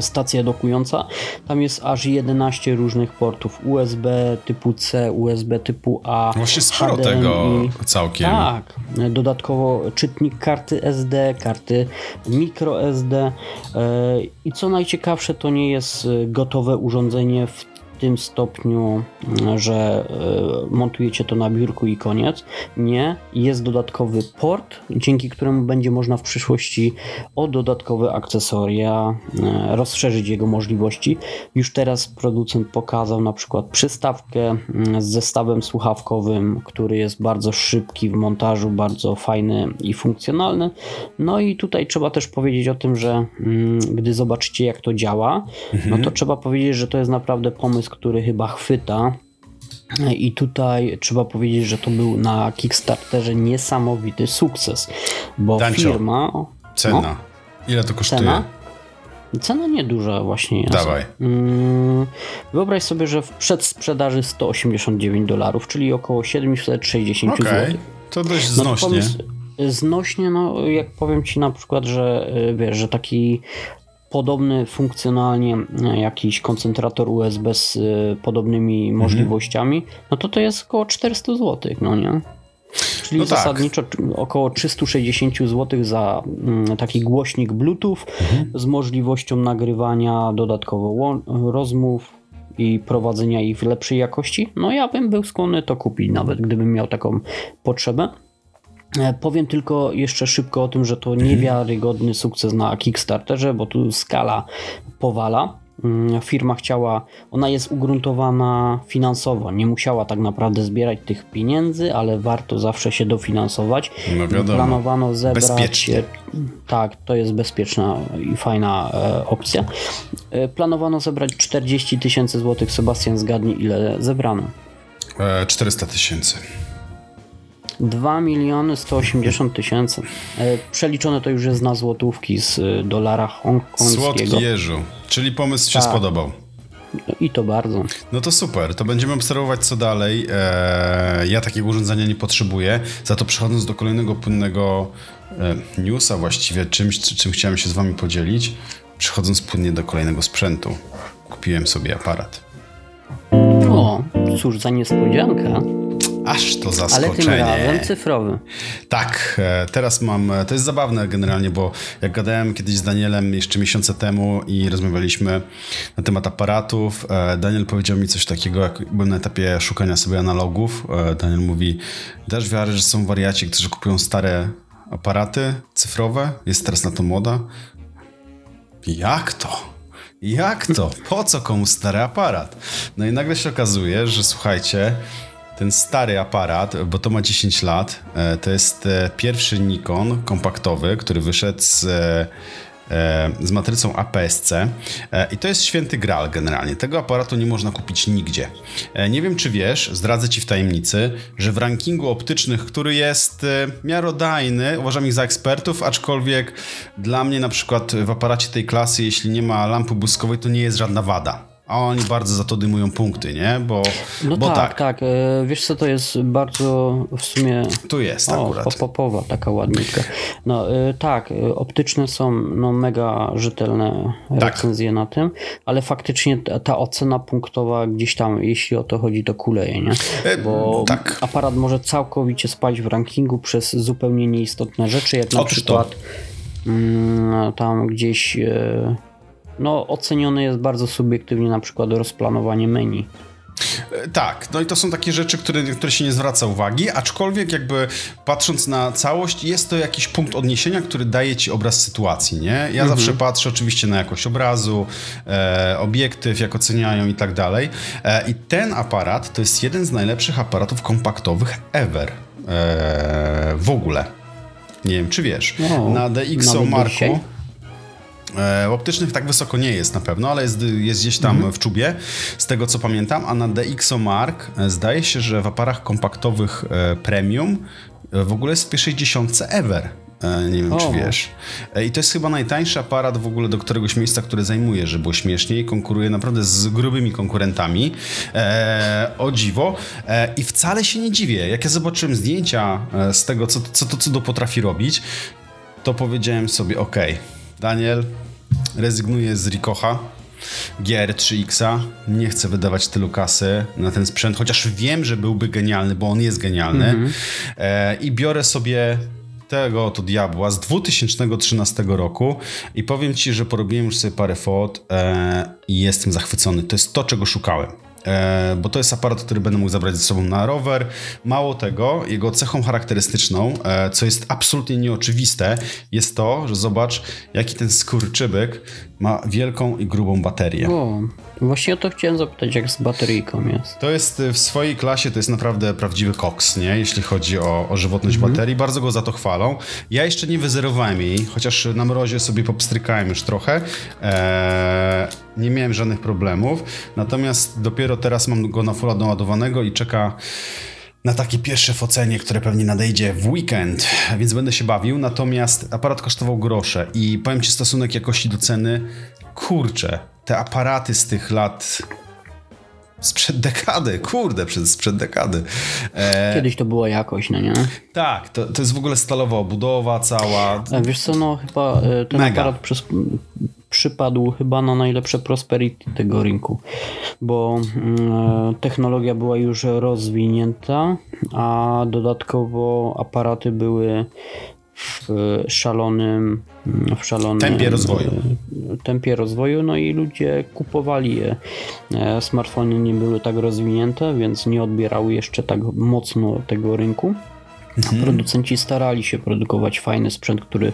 stacja dokująca. Tam jest aż 11 różnych portów USB typu C, USB typu A. Właśnie sporo HDMI. tego całkiem. Tak, dodatkowo czytnik karty SD, karty microSD e, i co najciekawsze to nie jest e, gotowe urządzenie w tym stopniu, m, że e, montujecie to na biurku i koniec. Nie, jest dodatkowy port, dzięki któremu będzie można w przyszłości o dodatkowe akcesoria e, rozszerzyć jego możliwości. Już teraz producent pokazał na przykład przystawkę mm, z zestawem słuchawkowym, który jest bardzo szybki w montażu, bardzo fajny i funkcjonalny. No i tutaj trzeba też powiedzieć o tym, że mm, gdy zobaczycie jak to działa, no to trzeba powiedzieć, że to jest naprawdę pomysł, który chyba chwyta. I tutaj trzeba powiedzieć, że to był na Kickstarterze niesamowity sukces, bo Dancio, firma. Cena. No, Ile to kosztuje? cena? Cena nieduża właśnie jest. Dawaj. Mm, Wyobraź sobie, że w przedsprzedaży 189 dolarów, czyli około 760 Okej. zł. To dość No to znośnie. pomysł- Znośnie, no jak powiem ci na przykład, że y, wiesz, że taki podobny funkcjonalnie y, jakiś koncentrator USB z y, podobnymi Mhm. możliwościami, no to to jest około 400 zł, no nie? Czyli No tak. zasadniczo t- około 360 zł za mm, taki głośnik Bluetooth Mhm. z możliwością nagrywania dodatkowo rozmów i prowadzenia ich w lepszej jakości. No ja bym był skłonny to kupić nawet, gdybym miał taką potrzebę. E, Powiem tylko jeszcze szybko o tym, że to niewiarygodny sukces na Kickstarterze, bo tu skala powala. Mm, Firma chciała, ona jest ugruntowana finansowo, nie musiała tak naprawdę zbierać tych pieniędzy, ale warto zawsze się dofinansować. No wiadomo. Planowano zebrać. Bezpiecznie. Tak, to jest bezpieczna i fajna e, opcja. E, planowano zebrać 40 tysięcy złotych. Sebastian, zgadnij ile zebrano. E, 400 tysięcy. 2 miliony 180 tysięcy. E, Przeliczone to już jest na złotówki z e, dolara hongkońskiego. Słodki Jeżu. Czyli pomysł się Tak. spodobał. I to bardzo. No to super, to będziemy obserwować co dalej. Eee, ja takiego urządzenia nie potrzebuję. Za to przechodząc do kolejnego płynnego e, newsa właściwie, czymś, czym chciałem się z wami podzielić, przechodząc płynnie do kolejnego sprzętu. Kupiłem sobie aparat. O, cóż za niespodzianka. Aż to Ale tym zaskoczenie. razem cyfrowy. Tak, e, teraz mam. e, To jest zabawne generalnie, bo jak gadałem kiedyś z Danielem jeszcze miesiące temu i rozmawialiśmy na temat aparatów, e, Daniel powiedział mi coś takiego, jak byłem na etapie szukania sobie analogów. Daniel mówi: Dasz wiarę, że są wariaci, którzy kupują stare aparaty cyfrowe? Jest teraz na to moda? Jak to? Jak to? Po co komu stary aparat? No i nagle się okazuje, że słuchajcie, ten stary aparat, bo to ma 10 lat, e, to jest e, pierwszy Nikon kompaktowy, który wyszedł z, e, z matrycą APS-C i to jest święty graal generalnie. Tego aparatu nie można kupić nigdzie. Nie wiem, czy wiesz, zdradzę ci w tajemnicy, że w rankingu optycznych, który jest miarodajny, uważam ich za ekspertów, aczkolwiek dla mnie na przykład w aparacie tej klasy, jeśli nie ma lampy błyskowej, to nie jest żadna wada. A oni bardzo za to dymują punkty, nie? Bo, No bo tak, tak, E, Wiesz co, to jest bardzo w sumie tu jest o, akurat. pop-popowa taka ładniutka. No e, tak, e, optyczne są no, mega rzetelne Tak. recenzje na tym, ale faktycznie ta, ta ocena punktowa gdzieś tam, jeśli o to chodzi, to kuleje, nie? Bo tak. aparat może całkowicie spać w rankingu przez zupełnie nieistotne rzeczy, jak na Otóż to. przykład mm, tam gdzieś no, ocenione jest bardzo subiektywnie na przykład rozplanowanie menu. E, Tak, no i to są takie rzeczy, które, które się nie zwraca uwagi, aczkolwiek jakby patrząc na całość, jest to jakiś punkt odniesienia, który daje ci obraz sytuacji, nie? Ja zawsze patrzę oczywiście na jakość obrazu, e, obiektyw, jak oceniają i tak dalej. E, I ten aparat to jest jeden z najlepszych aparatów kompaktowych ever. E, w ogóle. Nie wiem, czy wiesz. No, na DxO Marku... dzisiaj? E, optycznych tak wysoko nie jest na pewno, ale jest, jest gdzieś tam w czubie, z tego co pamiętam, a na DxO Mark e, zdaje się, że w aparach kompaktowych e, premium e, w ogóle jest w pierwszej dziesiątce ever. Nie wiem, czy O. wiesz. E, I to jest chyba najtańszy aparat w ogóle do któregoś miejsca, które zajmuje, żeby było śmieszniej. Konkuruje naprawdę z grubymi konkurentami. E, o dziwo. E, I wcale się nie dziwię. Jak ja zobaczyłem zdjęcia z tego, co, co to cudo potrafi robić, to powiedziałem sobie, ok, Daniel, rezygnuję z Rikocha, GR3X-a, nie chcę wydawać tylu kasy na ten sprzęt, chociaż wiem, że byłby genialny, bo on jest genialny e, i biorę sobie tego oto diabła z 2013 roku i powiem Ci, że porobiłem już sobie parę fot e, i jestem zachwycony. To jest to, czego szukałem. E, bo to jest aparat, który będę mógł zabrać ze sobą na rower. Mało tego, jego cechą charakterystyczną, e, co jest absolutnie nieoczywiste, jest to, że zobacz, jaki ten skurczybyk ma wielką i grubą baterię. O, właśnie o to chciałem zapytać, jak z bateryjką jest. To jest y, w swojej klasie, to jest naprawdę prawdziwy koks, nie? Jeśli chodzi o, o żywotność baterii. Bardzo go za to chwalą. Ja jeszcze nie wyzerowałem jej, chociaż na mrozie sobie popstrykałem już trochę. Eee, nie miałem żadnych problemów. Natomiast dopiero teraz mam go na fulla doładowanego i czeka na takie pierwsze focenie, które pewnie nadejdzie w weekend, więc będę się bawił. Natomiast aparat kosztował grosze i powiem Ci stosunek jakości do ceny, kurczę, te aparaty z tych lat sprzed dekady, kurde, przez sprzed dekady. E, Kiedyś to była jakość, no nie? tak, to, to jest w ogóle stalowa obudowa cała. A wiesz co, no chyba e, ten Mega. aparat przez, przypadł chyba na najlepsze prosperity tego rynku, bo mm, technologia była już rozwinięta, a dodatkowo aparaty były w szalonym w szalonym Tempie rozwoju. e, tempie rozwoju, no i ludzie kupowali je. E, Smartfony nie były tak rozwinięte, więc nie odbierały jeszcze tak mocno tego rynku. Producenci starali się produkować fajny sprzęt, który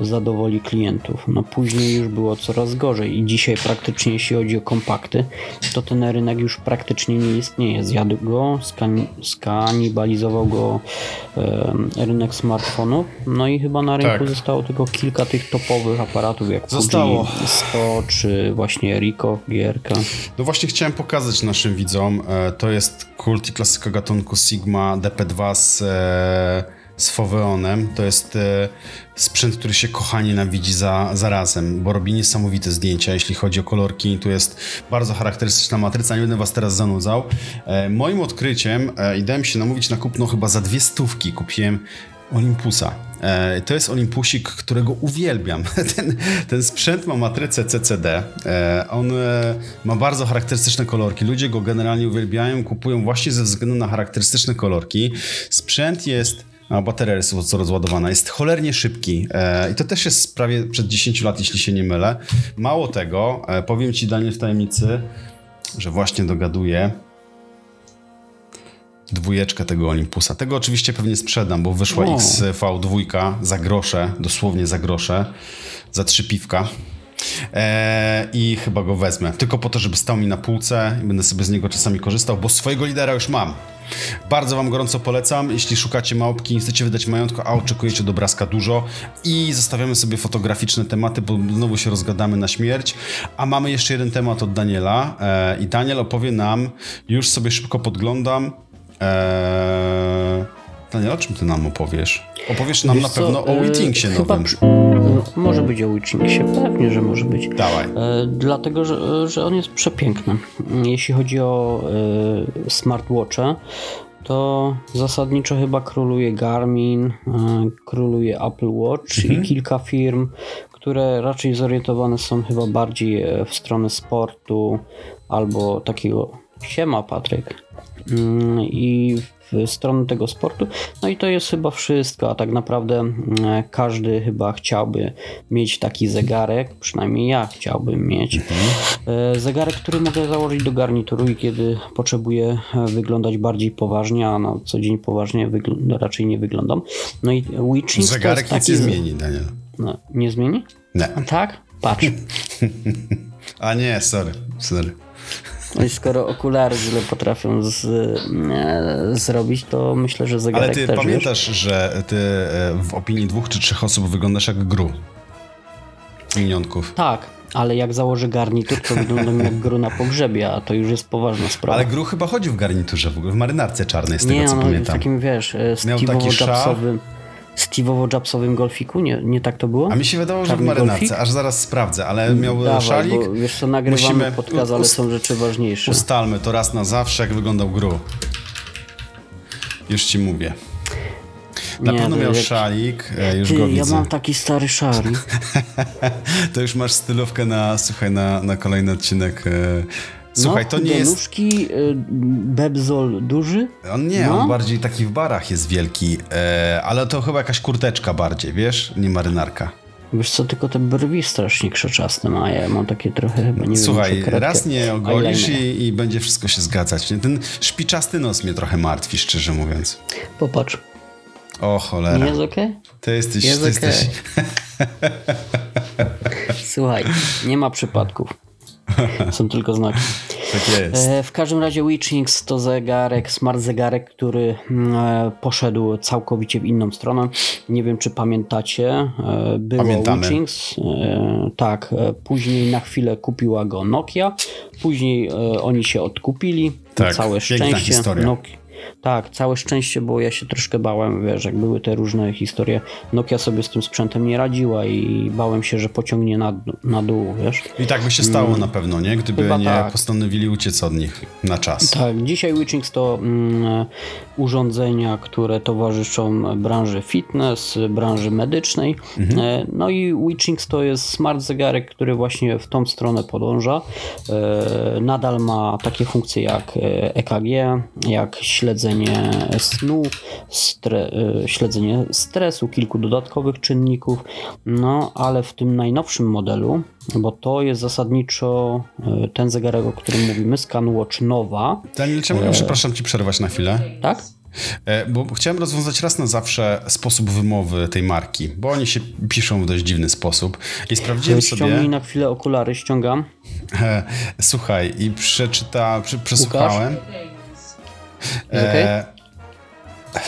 zadowoli klientów. No później już było coraz gorzej i dzisiaj praktycznie jeśli chodzi o kompakty, to ten rynek już praktycznie nie istnieje. Zjadł go, skan- skanibalizował go em, rynek smartfonów, no i chyba na rynku Tak. zostało tylko kilka tych topowych aparatów jak Zostało. Fuji 100 czy właśnie Ricoh, GRK. No właśnie chciałem pokazać naszym widzom, e, to jest kult i klasyka gatunku Sigma DP2 z, e, z Foveonem. To jest e, sprzęt, który się kocha nienawidzi za, zarazem, bo robi niesamowite zdjęcia, jeśli chodzi o kolorki. Tu jest bardzo charakterystyczna matryca, nie będę was teraz zanudzał. E, moim odkryciem e, i dałem się namówić na kupno chyba za dwie stówki. Kupiłem Olympusa. E, To jest Olympusik, którego uwielbiam. Ten, ten sprzęt ma matrycę CCD. E, On e, ma bardzo charakterystyczne kolorki. Ludzie go generalnie uwielbiają, kupują właśnie ze względu na charakterystyczne kolorki. Sprzęt jest. A bateria jest co rozładowana. Jest cholernie szybki. E, I to też jest prawie przed 10 lat, jeśli się nie mylę. Mało tego, e, powiem Ci, Daniel, w tajemnicy, że właśnie dogaduję dwójeczkę tego Olympusa. Tego oczywiście pewnie sprzedam, bo wyszła O. XV2 za grosze, dosłownie za grosze, za trzy piwka. Eee, I chyba go wezmę. Tylko po to, żeby stał mi na półce i będę sobie z niego czasami korzystał, bo swojego lidera już mam. Bardzo Wam gorąco polecam. Jeśli szukacie małpki, chcecie wydać majątku, a oczekujecie od obrazka dużo i zostawiamy sobie fotograficzne tematy, bo znowu się rozgadamy na śmierć. A mamy jeszcze jeden temat od Daniela eee, i Daniel opowie nam, już sobie szybko podglądam, eee, Daniel, o czym ty nam opowiesz? Opowiesz nam Wiesz na co, pewno o e, Withingsie chyba nowym. przy- Może być o Witchingsie, pewnie, że może być. Dawaj. E, Dlatego, że, że on jest przepiękny. Jeśli chodzi o e, smartwatche, to zasadniczo chyba króluje Garmin, e, króluje Apple Watch i kilka firm, które raczej zorientowane są chyba bardziej e, w stronę sportu albo takiego siema Patryk i w stronę tego sportu. No i to jest chyba wszystko, a tak naprawdę mm, każdy chyba chciałby mieć taki zegarek, przynajmniej ja chciałbym mieć. E, Zegarek, który mogę założyć do garnituru i kiedy potrzebuję e, wyglądać bardziej poważnie, a na co dzień poważnie raczej nie wyglądam. No i Witchings Zegarek nic nie zmieni, Daniel. No, nie zmieni? Nie. Tak? Patrz. A nie, sorry, sorry. No i skoro okulary źle potrafią z, e, zrobić, to myślę, że zegarek Ale ty też, pamiętasz, że ty e, w opinii dwóch czy trzech osób wyglądasz jak gru. Z minionków. Tak, ale jak założę garnitur, to wyglądam jak gru na pogrzebie, a to już jest poważna sprawa. Ale gru chyba chodził w garniturze w ogóle, w marynarce czarnej, z tego nie, co no, w pamiętam. takim, wiesz, e, Miał taki szal. Steve'owo-Jobsowym Steve'owo-Jobsowym golfiku, nie, nie tak to było? A mi się wydawało, że w Czarny marynarce, golfik? aż zaraz sprawdzę, ale miał Dawaj, szalik. bo wiesz co, nagrywamy Musimy podcast, ale ust- są rzeczy ważniejsze. Ustalmy to raz na zawsze, jak wyglądał gru. Już ci mówię. Na Nie, pewno miał jak- szalik, e, już Ty, go ja widzę. mam taki stary szalik. To już masz stylówkę na, słuchaj, na, na kolejny odcinek. Słuchaj, no, to nie jest... nóżki, y, bebzol duży. On nie, No. on bardziej taki w barach jest wielki, e, ale to chyba jakaś kurteczka bardziej, wiesz? Nie marynarka. Wiesz co, tylko te brwi strasznie krzeczaste ma, ja mam takie trochę chyba, nie Słuchaj, wiem, raz nie ogolisz i, i będzie wszystko się zgadzać. nie? Ten szpiczasty nos mnie trochę martwi, szczerze mówiąc. Popatrz, O nie cholera. jest okej? Ty jesteś... Jest Ty okej. jesteś... Słuchaj, nie ma przypadków. Są tylko znaki. Tak jest. E, W każdym razie Witchings to zegarek, smart zegarek, który mm, e, poszedł całkowicie w inną stronę. Nie wiem, czy pamiętacie. e, Było Pamiętamy. Witchings. Tak, później na chwilę kupiła go Nokia. Później oni się odkupili. Tak, całe szczęście. Nokia- tak, całe szczęście, bo ja się troszkę bałem, wiesz, jak były te różne historie. Nokia sobie z tym sprzętem nie radziła i bałem się, że pociągnie na, na dół, wiesz. I tak by się stało na pewno, nie? Gdyby Chyba nie tak. postanowili uciec od nich na czas. Tak, dzisiaj Witchings to mm, urządzenia, które towarzyszą branży fitness, branży medycznej. E, No i Witchings to jest smart zegarek, który właśnie w tą stronę podąża. E, Nadal ma takie funkcje jak e, EKG, jak śledzenie snu, stre, e, śledzenie stresu, kilku dodatkowych czynników. No, ale w tym najnowszym modelu, bo to jest zasadniczo e, ten zegarek, o którym mówimy, ScanWatch Nova, Daniel, czemu, przepraszam ci przerwać na chwilę? tak? E, Bo chciałem rozwiązać raz na zawsze sposób wymowy tej marki, bo oni się piszą w dość dziwny sposób. I sprawdziłem Ściągnij sobie. na chwilę okulary, ściągam. E, słuchaj, i przeczyta, przesłuchałem. E,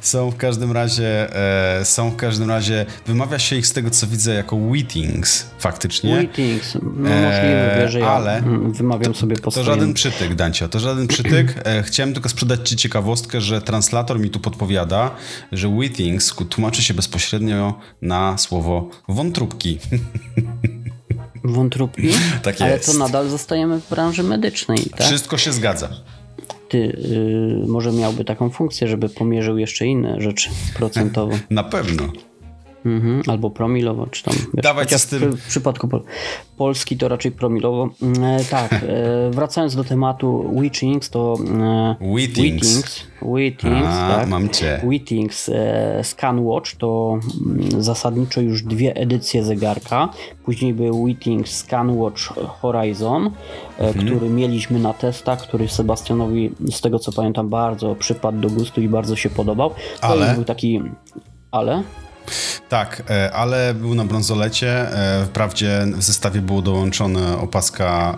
są w każdym razie, e, są w każdym razie, wymawia się ich z tego co widzę jako Wheatings faktycznie. Wheatings, no Eee, możliwe, że ja ale wymawiam sobie po To swojemu. żaden przytyk, Dancio, to żaden przytyk. E, Chciałem tylko sprzedać ci ciekawostkę, że translator mi tu podpowiada, że Wheatings tłumaczy się bezpośrednio na słowo wątróbki. Wątróbki? Tak Ale to nadal zostajemy w branży medycznej, tak? Wszystko się zgadza. Ty y, może miałby taką funkcję, żeby pomierzył jeszcze inne rzeczy procentowo. Na pewno. Mhm, albo promilowo, czy tam. Co z tym? W, przypadku Pol Polski to raczej promilowo. Mm, E, tak, e, wracając do tematu Witchings, to. E, Wheatings, A, tak. mam cię. Wheatings e, ScanWatch to mm, zasadniczo już dwie edycje zegarka. Później był Wheatings ScanWatch Horizon, e, Mhm. który mieliśmy na testach, który Sebastianowi, z tego co pamiętam, bardzo przypadł do gustu i bardzo się podobał. To Ale? był taki. Ale? Tak, e, ale był na brązolecie. e, Wprawdzie w zestawie było dołączone opaska.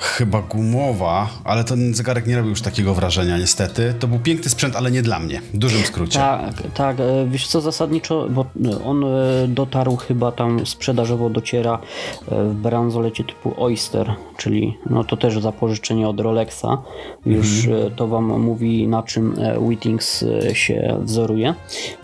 E, chyba gumowa, ale ten zegarek nie robił już takiego wrażenia niestety. To był piękny sprzęt, ale nie dla mnie. W dużym skrócie. Tak, tak. e, Wiesz co, zasadniczo, bo on e, dotarł chyba tam sprzedażowo dociera e, w bransolecie typu Oyster, czyli no to też zapożyczenie od Rolexa. Już e, to wam mówi na czym e, Wittings e, się wzoruje,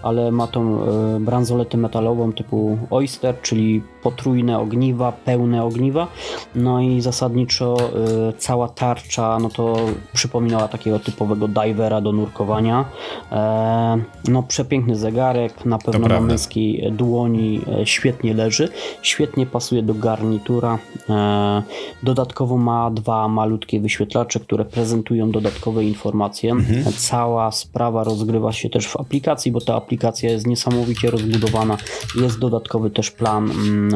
ale ma tą e, bransoletę metalową typu Oyster, czyli potrójne ogniwa, pełne ogniwa. No i zasadniczo e, cała tarcza, no to przypominała takiego typowego divera do nurkowania. E, no przepiękny zegarek, na pewno na męskiej dłoni e, świetnie leży, świetnie pasuje do garnitura. E, dodatkowo ma dwa malutkie wyświetlacze, które prezentują dodatkowe informacje. Mhm. Cała sprawa rozgrywa się też w aplikacji, bo ta aplikacja jest niesamowicie rozbudowana. Jest dodatkowy też plan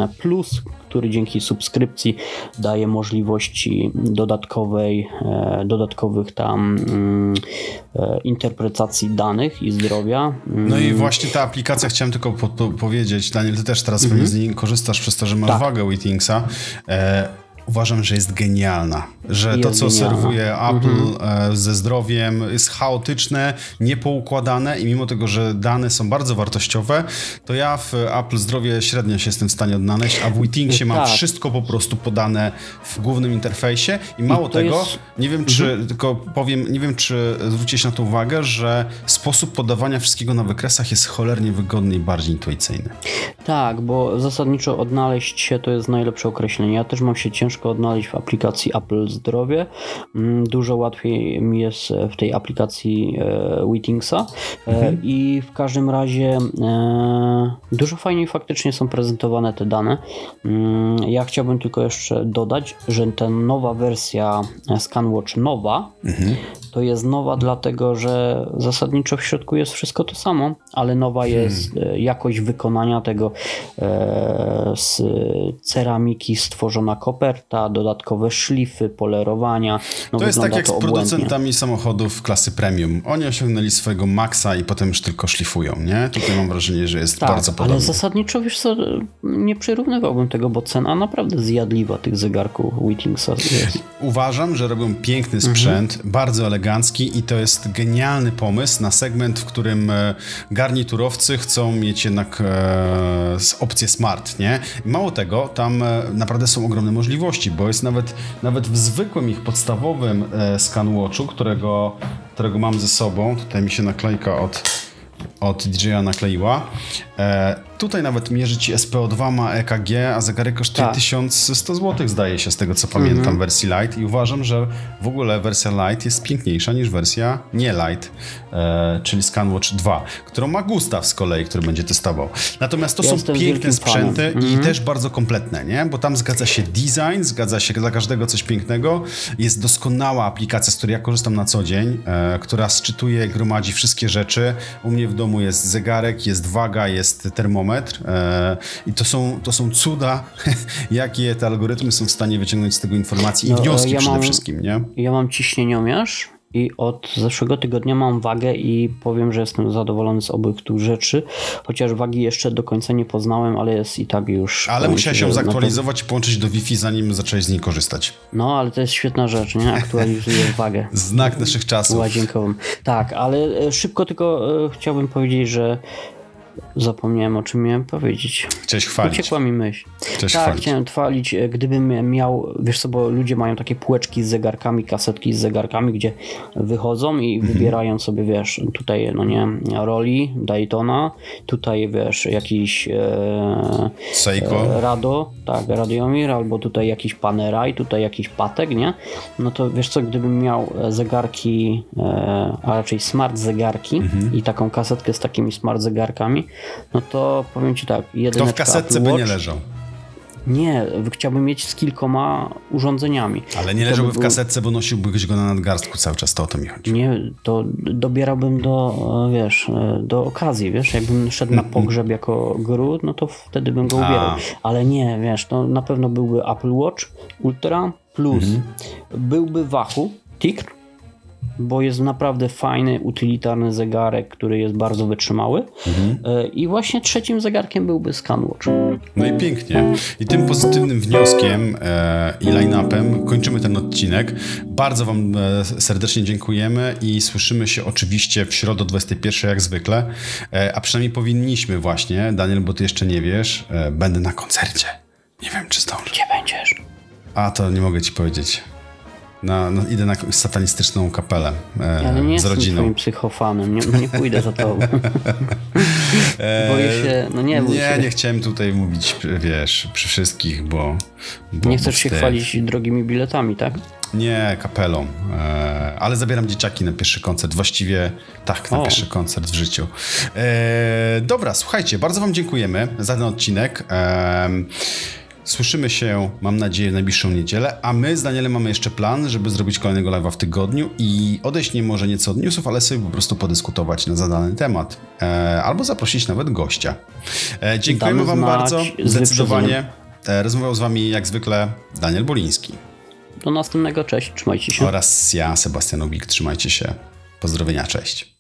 mm, plus, który dzięki subskrypcji daje możliwości dodatkowej, e, dodatkowych tam mm, e, interpretacji danych i zdrowia. Mm, No i właśnie ta aplikacja, chciałem tylko po, po, powiedzieć, Daniel, ty też teraz pewnie z niej korzystasz przez to, że masz Tak. wagę Wittingsa. E, uważam, że jest genialna. Że to, Jest co genialna. serwuje Apple e, ze zdrowiem, jest chaotyczne, niepoukładane i mimo tego, że dane są bardzo wartościowe, to ja w Apple Zdrowie średnio się jestem w stanie odnaleźć, a w Wittingsie mam Tak. wszystko po prostu podane w głównym interfejsie i mało to tego, jest- nie wiem czy, tylko powiem, nie wiem czy zwróciłeś na to uwagę, że sposób podawania wszystkiego na wykresach jest cholernie wygodny i bardziej intuicyjny. Tak, bo zasadniczo odnaleźć się to jest najlepsze określenie. Ja też mam się ciężko odnaleźć w aplikacji Apple Zdrowie. Mm, Dużo łatwiej mi jest e, w tej aplikacji e, Wittingsa e, i w każdym razie dużo fajniej faktycznie są prezentowane te dane. Mm, Ja chciałbym tylko jeszcze dodać, że ta nowa wersja ScanWatch nowa to jest nowa dlatego, że zasadniczo w środku jest wszystko to samo, ale nowa jest e, jakość wykonania tego e, z ceramiki stworzona koperta, dodatkowe szlify, polerowania. No, To jest tak jak z producentami samochodów klasy premium. Oni osiągnęli swojego maksa i potem już tylko szlifują, nie? Tutaj mam wrażenie, że jest Tak, bardzo podobnie. ale zasadniczo wiesz co, nie przyrównywałbym tego, bo cena naprawdę zjadliwa tych zegarków Wittingsa jest. Uważam, że robią piękny sprzęt, bardzo elegancki i to jest genialny pomysł na segment, w którym e, garniturowcy chcą mieć jednak e, opcję smart, nie? Mało tego, tam e, naprawdę są ogromne możliwości, bo jest nawet, nawet w zwykłym ich podstawowym e, ScanWatchu, którego, którego mam ze sobą, tutaj mi się naklejka od od DJ-a nakleiła. E, tutaj nawet mierzy ci SPO2, ma EKG, a zegarek kosztuje Tak. 1100 zł, zdaje się, z tego co pamiętam, Mhm. wersji Lite. I uważam, że w ogóle wersja Lite jest piękniejsza niż wersja nie Lite, e, czyli ScanWatch 2, którą ma Gustav z kolei, który będzie testował. Natomiast to Ja są piękne sprzęty i Mhm. też bardzo kompletne, nie? Bo tam zgadza się design, zgadza się dla każdego coś pięknego. Jest doskonała aplikacja, z której ja korzystam na co dzień, e, która sczytuje, gromadzi wszystkie rzeczy. U mnie w domu jest zegarek, jest waga, jest termometr e, i to są, to są cuda, jakie te algorytmy są w stanie wyciągnąć z tego informacji i No, e, wnioski ja przede mam- wszystkim, nie? Ja mam ciśnieniomierz i od zeszłego tygodnia mam wagę i powiem, że jestem zadowolony z obu tych rzeczy, chociaż wagi jeszcze do końca nie poznałem, ale jest i tak już... Ale musiałeś pewno- zaktualizować i połączyć do Wi-Fi, zanim zacząłeś z niej korzystać. No, ale to jest świetna rzecz, nie? Aktualizuję wagę Znak naszych czasów. łazienkową. Tak, ale e, szybko tylko e, chciałbym powiedzieć, że zapomniałem o czym miałem powiedzieć. Chciałeś chwalić. Uciekła mi myśl. Chciałeś tak, chwalić. chciałem chwalić, e, gdybym miał, wiesz co, bo ludzie mają takie półeczki z zegarkami, kasetki z zegarkami, gdzie wychodzą i Mhm. wybierają sobie, wiesz, tutaj, no nie, Roli, Daytona, tutaj, wiesz, jakiś e, Seiko. e, Rado, tak, Radiomir, albo tutaj jakiś Paneraj, tutaj jakiś Patek, nie? No to wiesz co, gdybym miał e, zegarki, e, a raczej smart zegarki Mhm. i taką kasetkę z takimi smart zegarkami, no to powiem ci tak, To w kasetce Apple by nie Watch, leżał. nie, chciałbym mieć z kilkoma urządzeniami. Ale nie leżałby by w kasetce, bo nosiłbyś go na nadgarstku cały czas, to o to mi chodzi. Nie, to dobierałbym do, e, wiesz, e, do okazji, wiesz, jakbym szedł na pogrzeb jako gród, no to wtedy bym go A. ubierał. Ale nie, wiesz, to na pewno byłby Apple Watch Ultra Plus, byłby Wahoo Tigr bo jest naprawdę fajny, utylitarny zegarek, który jest bardzo wytrzymały. E, I właśnie trzecim zegarkiem byłby ScanWatch. No i pięknie. I tym pozytywnym wnioskiem e, i line-upem kończymy ten odcinek. Bardzo Wam e, serdecznie dziękujemy i słyszymy się oczywiście w środę o 21 jak zwykle. A przynajmniej powinniśmy właśnie, Daniel, bo Ty jeszcze nie wiesz, będę na koncercie. Nie wiem, czy zdążę. Gdzie będziesz? A to nie mogę Ci powiedzieć. Na, no, idę na satanistyczną kapelę e, Ale nie z rodziną. twoim psychofanem, nie, nie pójdę za tobą. Boję się, no nie bój Nie, się. nie chciałem tutaj mówić, wiesz, przy wszystkich, bo... bo Nie chcesz się chwalić drogimi biletami, tak? Nie, kapelą. E, ale zabieram dzieciaki na pierwszy koncert. Właściwie tak, na O. pierwszy koncert w życiu. E, dobra, słuchajcie, bardzo Wam dziękujemy za ten odcinek. E, Słyszymy się, mam nadzieję, w najbliższą niedzielę, a my z Danielem mamy jeszcze plan, żeby zrobić kolejnego live'a w tygodniu i odejść nie może nieco od newsów, ale sobie po prostu podyskutować na zadany temat. E, albo zaprosić nawet gościa. E, dziękujemy Damy Wam bardzo. Zdecydowanie. E, rozmawiał z Wami jak zwykle Daniel Boliński Do następnego, cześć, trzymajcie się. oraz ja, Sebastian Ubik. Trzymajcie się. Pozdrowienia, cześć.